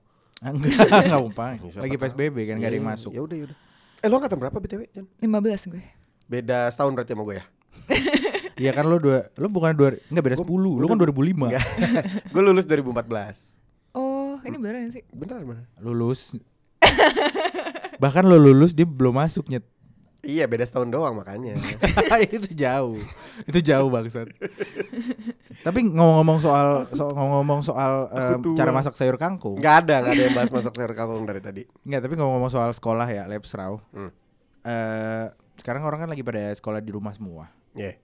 Enggak, enggak main. Siapa Lagi. PSBB kan enggak ada yang masuk. Ya udah ya udah. Eh, lo angkatan berapa BTW, Jan? 15 gue. Beda setahun berarti sama gue ya? Iya kan lu dua lu bukan dua enggak beda 10. Lu kan 2005. Enggak. gue lulus 2014. Oh, ini beneran sih? Bener bener. Lulus. Bahkan lu lulus dia belum masuk nyet. Iya, beda setahun doang makanya. itu jauh. Itu jauh bangsat. Tapi ngomong-ngomong soal so, ngomong-ngomong soal tua. cara masak sayur kangkung. Enggak ada, enggak ada yang bahas masak sayur kangkung dari tadi. Enggak, tapi ngomong-ngomong soal sekolah ya, Labs Raw. Hmm. Eh, sekarang orang kan lagi pada sekolah di rumah semua. Iya.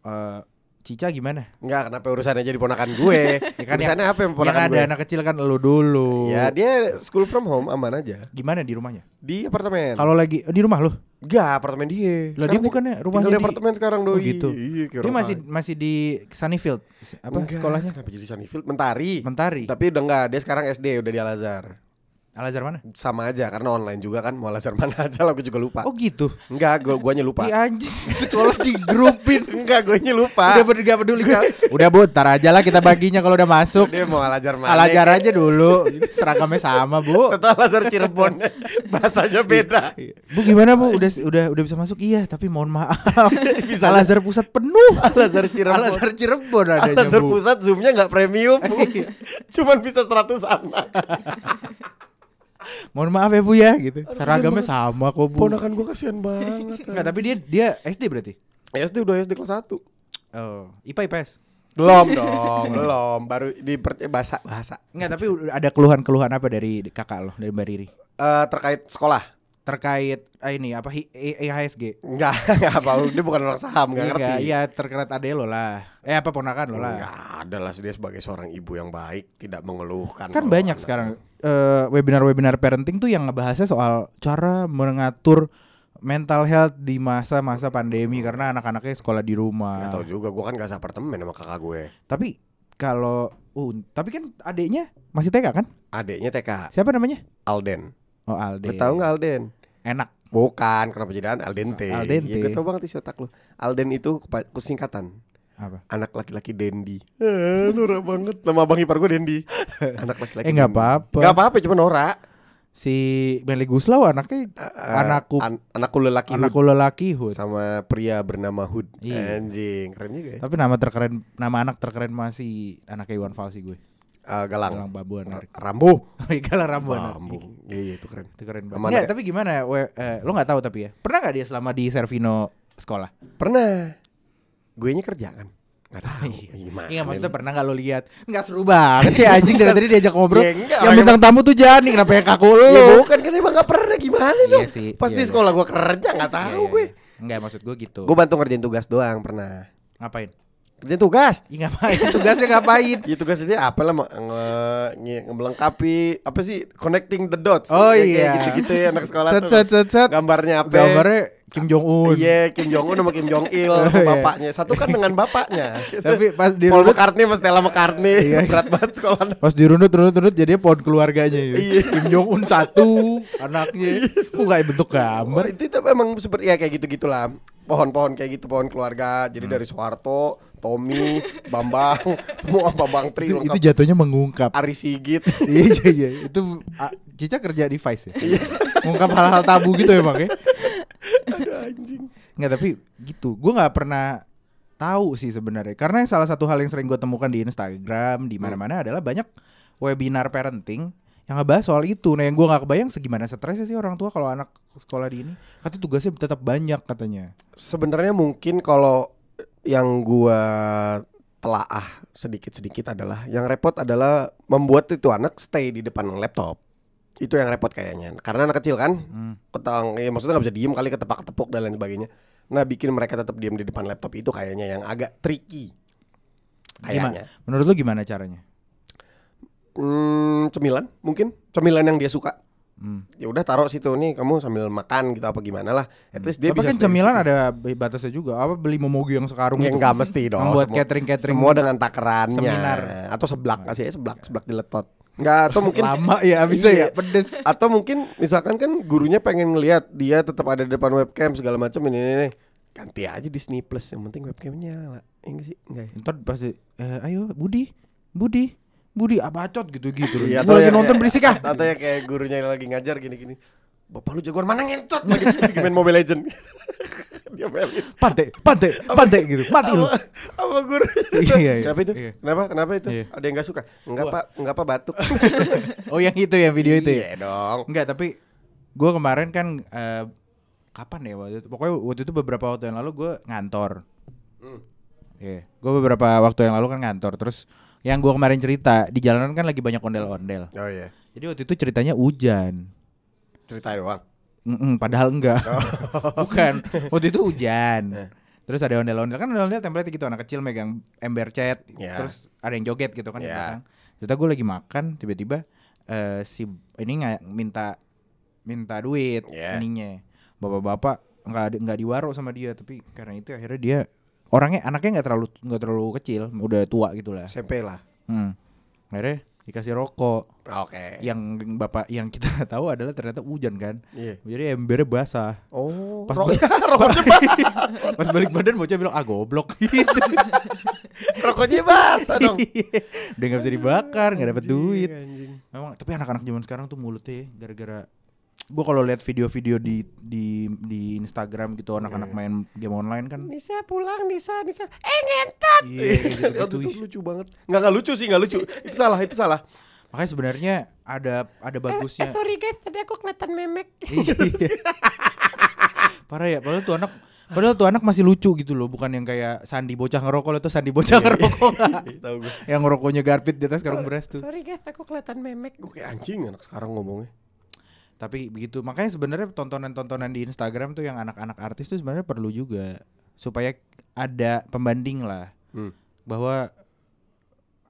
Eh, Cica gimana? Enggak, kenapa urusannya jadi ponakan gue? Ya kan urusannya apa yang Yang ponakan ada gue? anak kecil kan lu dulu. Ya, dia school from home aman aja. Gimana di rumahnya? Di apartemen. Kalau lagi di rumah lu? Enggak, apartemen dia. Lah dia bukannya rumahnya di di apartemen sekarang Oh, doi. gitu. Iya, Dia masih masih di Sunnyfield. Apa Enggak, sekolahnya? Kenapa jadi Sunnyfield? Mentari. Mentari. Tapi udah enggak, dia sekarang SD udah di Al Azhar. Al Azhar mana? Sama aja karena online juga kan, mau Al Azhar mana aja lah, aku juga lupa. Oh gitu. Enggak, gua guanya lupa. Iya anjing sekolah di grupin. Enggak, guanya lupa. Udah ber- gak peduli kau. Udah bu, tar aja lah kita baginya kalau udah masuk. Dia mau Al Azhar mana? Al Azhar aja dulu. Seragamnya sama bu. Atau Al Azhar Cirebon. Bahasanya beda. Bu gimana bu? Udah udah udah bisa masuk? Iya, tapi mohon maaf. Bisa Al Azhar pusat penuh. Al Azhar Cirebon. Al Azhar Cirebon Al adanya Azhar bu. pusat zoomnya nggak premium bu. Cuman bisa 100 anak Mohon maaf ya bu ya gitu. Aduh, Seragamnya sama kok bu. Ponakan gua kasihan banget Enggak, tapi dia dia SD berarti. SD udah SD kelas 1 Oh, IPA IPS. Belum dong Belum Baru di bahasa Bahasa Enggak, tapi udah ada keluhan-keluhan apa dari kakak lo, dari Mbak Riri? Eh, Terkait sekolah Terkait ah, ini apa IHSG? Enggak Enggak apa Dia bukan orang saham Enggak ngerti Iya, terkait ade lo lah. Eh apa ponakan lo lah. Enggak ada lah Dia sebagai seorang ibu yang baik Tidak mengeluhkan Kan banyak anak- sekarang eh, webinar-webinar parenting tuh yang ngebahasnya soal cara mengatur mental health di masa-masa pandemi karena anak-anaknya sekolah di rumah. Nggak tahu juga Gue kan gak apartemen sama kakak gue Tapi kalau uh, tapi kan adiknya masih TK kan? Adeknya TK Siapa namanya? Alden Oh Alde. Lu tahu nggak Alden? Enak. Bukan, kenapa jadi Al dente? Al dente. Ya, gue tau banget isi otak lu. Alden itu kesingkatan Apa? anak laki-laki Dendi. Eh, norak banget. Nama abang ipar gue Dendi. Anak laki-laki. Eh, nggak apa-apa. Nggak apa-apa, cuma norak. Si Meli Guslau anaknya Eh, Anakku- an- anakku lelaki Hood. anakku lelaki Hud. sama pria bernama Hood. Iya. Anjing, keren juga ya. Tapi nama terkeren nama anak terkeren masih anaknya Iwan Fals sih gue. Eh, galang. Galang Babu Anarik. Rambo. Galang Rambu. Bambu. Iya, iya itu keren. Itu keren banget. Nggak, anak- tapi gimana ya? we- eh, lo nggak tahu tapi ya. Pernah nggak dia selama di Servino sekolah? Pernah. Gue nya kerja kan. Gak tahu. Iya. Gimana? Iya maksudnya pernah nggak lo lihat? Nggak seru banget sih anjing dari tadi diajak ngobrol. Ya, enggak, yang bintang tamu tuh Jani kenapa yang kaku lo? Ya bukan kan emang gak pernah gimana Iya dong. sih, Pas iya, di iya. sekolah gue kerja gak tahu Iya, iya, gue. iya. Enggak maksud gue gitu. Gue bantu ngerjain tugas doang pernah. ngapain? Kerjain tugas. Ih ngapain? Tugasnya ngapain? Ya tugasnya dia apa lah nge, nge- ngelengkapi apa sih connecting the dots. Oh Ya, iya. Kayak gitu-gitu ya anak sekolah set tuh. set set set. Gambarnya apa? Gambarnya Kim Jong Un. Iya, Kim Jong Un sama Kim Jong Il Oh, iya. bapaknya. Satu kan dengan bapaknya. Tapi pas di Paul McCartney sama Stella McCartney. Iya. Berat banget sekolah. Pas dirunut runut runut jadi pohon keluarganya gitu. Iya. Kim Jong Un satu anaknya. Kok gak bentuk Oh, gambar? itu tapi emang seperti ya kayak gitu-gitulah. Pohon-pohon kayak gitu, pohon keluarga. Jadi Hmm. dari Soeharto, Tommy, Bambang, semua Bambang Tri Itu, itu jatuhnya mengungkap. Ari Sigit. iya iya iya. Itu ah, Cica kerja di Vice ya. Mengungkap hal-hal tabu gitu emang ya. Aduh anjing. Nggak tapi gitu. Gue nggak pernah tahu sih sebenarnya. Karena salah satu hal yang sering gue temukan di Instagram di mana-mana adalah banyak webinar parenting yang ngebahas soal itu. Nah, yang gua nggak kebayang segimana stresnya sih orang tua kalau anak sekolah di ini. Katanya tugasnya tetap banyak katanya. Sebenarnya mungkin kalau yang gua telaah sedikit-sedikit adalah yang repot adalah membuat itu anak stay di depan laptop. Itu yang repot kayaknya. Karena anak kecil kan, Hmm. ketang, ya maksudnya nggak bisa diem kali ketepak-ketepuk dan lain sebagainya. Nah, bikin mereka tetap diem di depan laptop itu kayaknya yang agak tricky. Kayaknya. Gimana? Menurut lu gimana caranya? Hmm, cemilan mungkin cemilan yang dia suka. Hmm. Ya udah taruh situ nih kamu sambil makan gitu apa gimana lah. At least dia Tapi bisa kan cemilan situ. ada batasnya juga. Apa beli momogi yang sekarung Ya itu? enggak mesti dong. Yang buat semua- catering-catering Semua dengan takarannya seminar. atau seblak kasih aja seblak seblak diletot. Enggak atau mungkin lama ya bisa Iya. ya pedes. atau mungkin misalkan kan gurunya pengen ngelihat dia tetap ada di depan webcam segala macam ini, ini, ini. ganti aja Disney Plus yang penting webcamnya nyala. Ya enggak sih? Enggak ya? Ntar pasti eh, ayo Budi, Budi, Budi abacot gitu-gitu. Iya, lagi ya nonton berisik ah. Atau ya kayak gurunya lagi ngajar gini-gini. Bapak lu jagoan mana ngentot lagi, main Mobile Legend. dia melin. Pantai, pantai, pantai gitu. Mati lu. Apa, apa guru? Iya, iya. Siapa itu? Iya. Kenapa? Kenapa itu? Iya. Ada yang nggak suka? Enggak pak, enggak pak batuk. Oh yang itu ya video itu ya. Iya dong. Enggak, tapi gua kemarin kan eh, kapan ya waktu itu? Pokoknya waktu itu beberapa waktu yang lalu gua ngantor. Hmm. Iya, gua beberapa waktu yang lalu kan ngantor. Terus yang gua kemarin cerita di jalanan kan lagi banyak ondel-ondel. Oh iya. Jadi waktu itu ceritanya hujan. Cerita doang. Mm-mm, padahal enggak. Oh. Bukan. Waktu itu hujan. Eh. Terus ada ondel-ondel kan ondel-ondel template gitu anak kecil megang ember cat. Ya. Terus ada yang joget gitu kan di Ya. belakang. Ternyata gue lagi makan tiba-tiba eh, si ini nggak minta minta duit Ya. ininya. Bapak-bapak nggak nggak diwaro sama dia tapi karena itu akhirnya dia orangnya anaknya nggak terlalu nggak terlalu kecil udah tua gitu lah. SMP lah. Hmm. Akhirnya dikasih rokok Oke. yang bapak yang kita tahu adalah ternyata hujan kan. Iya. Jadi embernya basah. Oh. Pas ro- balik- rokoknya basah. Pas balik badan bocah bilang ah goblok gitu. Rokoknya basah dong. Udah gak bisa dibakar, gak dapet Anjing, duit. Anjing. Memang tapi anak-anak zaman sekarang tuh mulutnya ya, gara-gara gua kalau lihat video-video di di di Instagram gitu anak-anak Iya. main game online kan. Nisa pulang Nisa Nisa. Eh ngentot! Iya, gitu-gitu. Aduh, itu lucu banget. Nggak nggak lucu sih nggak lucu. Itu salah itu salah. Makanya sebenarnya ada ada bagusnya. eh, sorry guys tadi aku kelihatan memek. Iya. Parah ya, padahal tuh anak Padahal tuh anak masih lucu gitu loh, bukan yang kayak Sandi bocah ngerokok itu Sandi bocah ngerokok. Nggak? tahu gue yang ngerokoknya garpit di atas karung beras tuh. sorry guys aku kelihatan memek. Gue kayak anjing anak sekarang ngomongnya Tapi begitu, makanya sebenarnya tontonan-tontonan di Instagram tuh yang anak-anak artis tuh sebenarnya perlu juga supaya ada pembanding lah Hmm. bahwa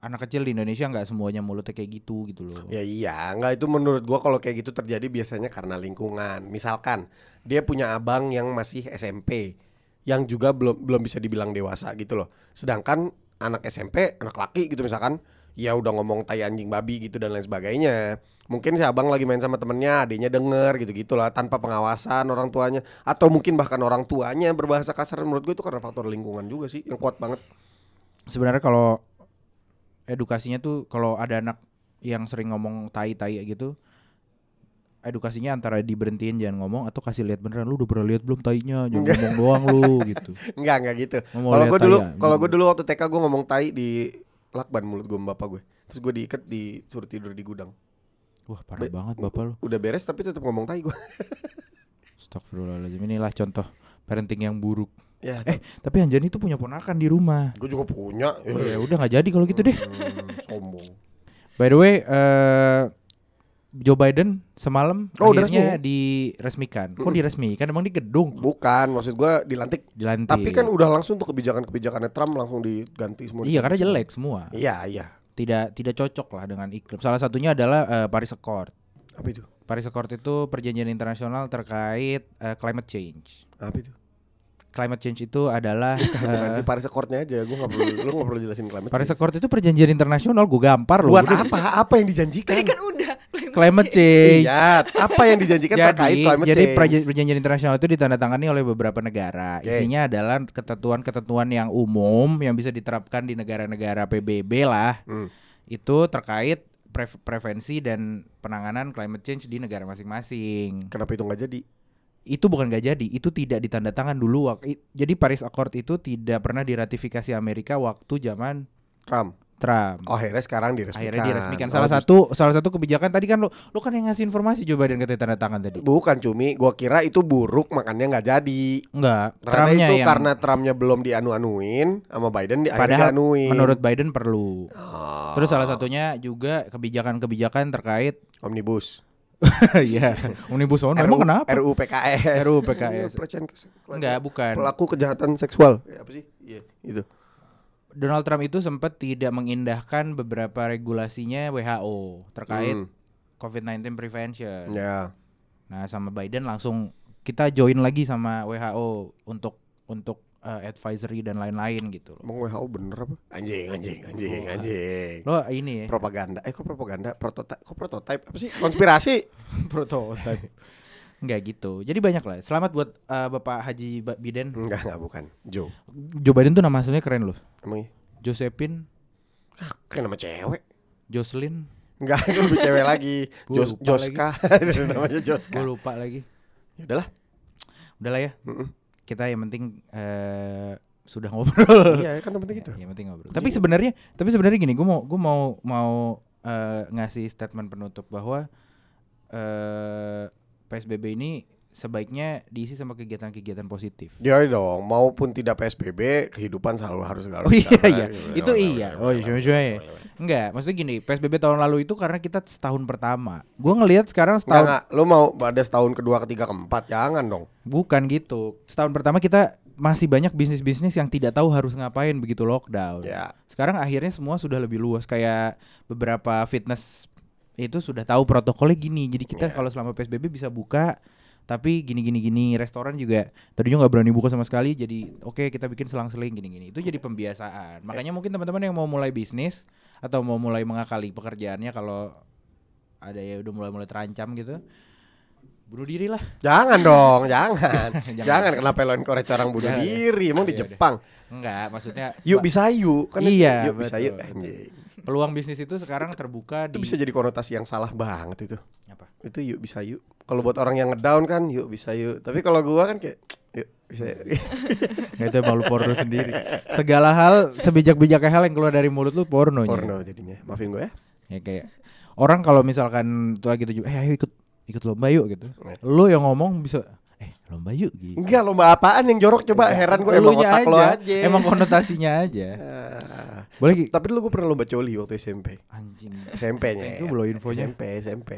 anak kecil di Indonesia nggak semuanya mulutnya kayak gitu gitu loh. Ya iya, nggak itu menurut gua kalau kayak gitu terjadi biasanya karena lingkungan. Misalkan dia punya abang yang masih SMP, yang juga belum belum bisa dibilang dewasa gitu loh. Sedangkan anak SMP, anak laki gitu misalkan, ya udah ngomong tai anjing babi gitu dan lain sebagainya. Mungkin si abang lagi main sama temennya, adiknya denger gitu gitulah tanpa pengawasan orang tuanya, atau mungkin bahkan orang tuanya berbahasa kasar. Menurut gue itu karena faktor lingkungan juga sih yang kuat banget. Sebenarnya kalau edukasinya tuh kalau ada anak yang sering ngomong tai-tai gitu edukasinya antara diberhentiin jangan ngomong atau kasih lihat beneran lu udah pernah lihat belum tainya jangan ngomong doang lu gitu. Enggak enggak gitu. Kalau gue dulu, tai kalau gitu. gue dulu waktu TK gue ngomong tai di lakban mulut gue sama bapak gue. Terus gue diikat disuruh tidur di gudang. Wah, parah Be- banget bapak lu. Udah beres tapi tetap ngomong tai gue. Astagfirullahaladzim Inilah contoh parenting yang buruk ya, Eh tapi Anjani tuh punya ponakan di rumah gue juga punya. Ya udah nggak jadi kalau gitu deh Hmm, sombong. By the way eh Joe Biden semalam Oh, udah akhirnya diresmikan Kok Mm-mm. diresmikan? Emang di gedung Bukan, maksud gue dilantik. Dilantik Tapi kan udah langsung tuh kebijakan-kebijakannya Trump langsung diganti semua. Iya karena jelek semua Iya iya. Tidak tidak cocok lah dengan iklim Salah satunya adalah eh, Paris Accord Apa itu? Paris Accord itu perjanjian internasional terkait eh, climate change Apa itu? Climate change itu adalah eh, sih Paris Accord-nya aja. Gue nggak perlu, lu nggak perlu jelasin climate Paris change. Accord itu perjanjian internasional gue gampar loh Buat apa? Apa yang dijanjikan? Tadi kan udah Climate change Iya, apa yang dijanjikan terkait jadi, climate jadi change? perja- perjanjian internasional itu ditandatangani oleh beberapa negara. Oke. Isinya adalah ketentuan-ketentuan yang umum yang bisa diterapkan di negara-negara PBB lah. Hmm. Itu terkait pre- prevensi dan penanganan climate change di negara masing-masing. Kenapa itu nggak jadi? Itu bukan gak jadi, itu tidak ditandatangan dulu. wak- i- Jadi Paris Accord itu tidak pernah diratifikasi Amerika waktu zaman Trump. Trump. Oh, akhirnya sekarang diresmikan. Akhirnya diresmikan. Oh, Salah just- satu salah satu kebijakan tadi kan lo lo kan yang ngasih informasi Joe Biden katanya tanda tangan tadi. Bukan cumi, gua kira itu buruk makanya nggak jadi. Enggak, Ternyata itu yang karena Trumpnya belum dianu-anuin sama Biden di akhirnya padahal dianuin. menurut Biden perlu. Oh, Terus salah satunya juga kebijakan-kebijakan terkait omnibus. ya omnibus law. Emang kenapa? RUU PKS. RUU PKS. Kes- Enggak, bukan. Pelaku kejahatan seksual. Ya, apa sih? Iya, itu. Donald Trump itu sempat tidak mengindahkan beberapa regulasinya WHO terkait Hmm, COVID-19 prevention. ya. Nah, sama Biden langsung kita join lagi sama WHO untuk untuk uh, advisory dan lain-lain gitu. loh. Emang WHO bener apa? Anjing, anjing, anjing, Oh. anjing. Lo ini ya, Propaganda. Eh kok propaganda? Prototype. Kok prototype? Apa sih? Konspirasi. prototype. Enggak gitu. Jadi banyak lah. Selamat buat uh, Bapak Haji Biden. Enggak, enggak bukan. Joe. Joe Biden tuh nama aslinya keren loh. Emang iya? Josephine, Kayak nama cewek. Jocelyn, Enggak, itu lebih cewek lagi. Jos Joska. namanya Joska. gue lupa lagi. Ya udahlah. Udah lah ya. Mm-mm. Kita yang penting eh sudah ngobrol. Iya, kan yang penting itu. Yang penting ngobrol. Tapi sebenarnya, tapi sebenarnya gini, gue mau gue mau mau eh, ngasih statement penutup bahwa eh PSBB ini sebaiknya diisi sama kegiatan-kegiatan positif. Ya dong, maupun tidak PSBB, kehidupan selalu harus selalu. Oh iya berjalan. iya, itu iya. Oh iya, cuma Enggak, maksudnya gini, PSBB tahun lalu itu karena kita setahun pertama. Gue ngelihat sekarang Enggak, setahun enggak. Lu mau ada setahun kedua, ketiga, keempat, jangan dong. bukan gitu. Setahun pertama kita masih banyak bisnis-bisnis yang tidak tahu harus ngapain begitu lockdown. Ya. Sekarang akhirnya semua sudah lebih luas kayak beberapa fitness itu sudah tahu protokolnya gini. Jadi kita Iya. kalau selama PSBB bisa buka tapi gini gini gini. Restoran juga tadinya nggak berani buka sama sekali jadi oke kita bikin selang-seling gini-gini itu jadi pembiasaan. Makanya mungkin teman-teman yang mau mulai bisnis atau mau mulai mengakali pekerjaannya kalau ada ya udah mulai-mulai terancam gitu bunuh diri lah Jangan dong, jangan. Jangan. jangan kenapa lo encourage orang bunuh Jangan diri, emang di Iya. Jepang. enggak maksudnya Yuk bisa yuk, kan Iya, yuk bisa yuk. Anjing. peluang bisnis itu sekarang terbuka Itu di bisa jadi konotasi yang salah banget itu. apa Itu yuk bisa yuk. Kalau buat orang yang ngedown kan yuk bisa yuk. Tapi kalau gua kan kayak yuk bisa yuk. Itu emang lu porno sendiri. Segala hal sebijak-bijaknya hal yang keluar dari mulut lu pornonya. Porno jadinya. Maafin gue ya. Ya kayak orang kalau misalkan tuh lagi tujuh, eh ayo ikut ikut lomba yuk gitu. Iya. Lu yang ngomong bisa eh lomba yuk gitu. Enggak lomba apaan yang jorok coba heran gue emang otak lo aja. Emang konotasinya aja. Ah. Boleh Ki? Tapi dulu gue pernah lomba coli waktu SMP. Anjing. SMP-nya. Itu belum infonya. SMP, SMP.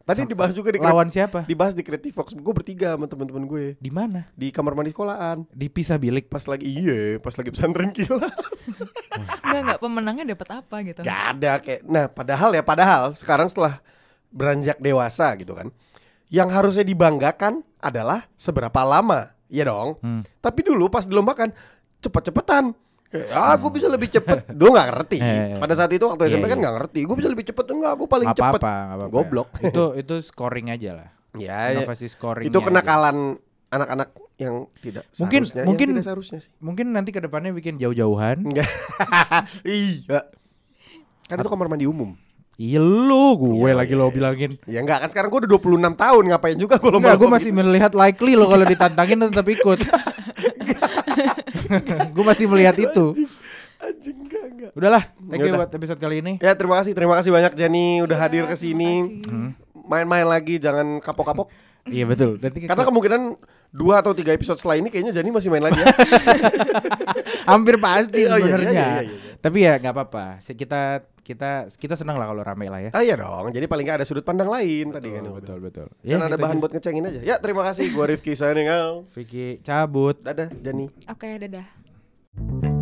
Tadi dibahas juga di Lawan siapa? dibahas di Creative Fox. Gue bertiga sama teman-teman gue Di mana? di kamar mandi sekolahan. Dipisah bilik. Pas lagi iya, pas lagi pesantren kilat. Enggak enggak pemenangnya dapat apa gitu. Gak ada kayak nah padahal ya padahal sekarang setelah beranjak dewasa gitu kan yang harusnya dibanggakan adalah seberapa lama ya dong. Hmm. tapi dulu pas dilombakan cepet-cepetan. Ah gue bisa lebih cepet. Dulu gak ngerti. Eh, Pada saat itu waktu iya, SMP kan iya. gak ngerti. Gue bisa lebih cepet Enggak? Gue paling Nggak cepet. apa-apa, nggak apa-apa. Goblok. Itu itu scoring aja lah. ya, Inovasi scoring. Itu kenakalan anak-anak yang tidak Mungkin- seharusnya, mungkin- yang tidak seharusnya sih. Mungkin nanti ke depannya bikin jauh-jauhan. Iya. Kan itu kamar mandi umum Iya lu, gue Iya, lagi iya, lo iya. bilangin. Ya enggak kan sekarang gue udah 26 tahun Ngapain juga gue lomba Enggak, gue masih melihat likely lo kalau ditantangin tetap ikut. gue masih melihat itu. Anjing enggak enggak Udahlah, thank you Yaudah. buat episode kali ini. Ya terima kasih Terima kasih banyak Jenny Udah Ya, hadir ke sini kasih. Main-main lagi Jangan kapok-kapok Iya betul. Nanti Karena kemungkinan Dua atau tiga episode setelah ini Kayaknya Jenny masih main lagi ya hampir pasti Oh, iya, iya, sebenarnya. iya, iya, iya. Tapi ya nggak apa-apa. Kita kita kita senang lah kalau rame lah ya. Ah iya dong Jadi paling nggak ada sudut pandang lain Tadi kan betul, betul, gua betul. Dan ada gitu bahan aja. buat ngecengin aja Ya terima kasih Gue Rifki signing out Vicky cabut. Dadah Jenny Oke, dadah.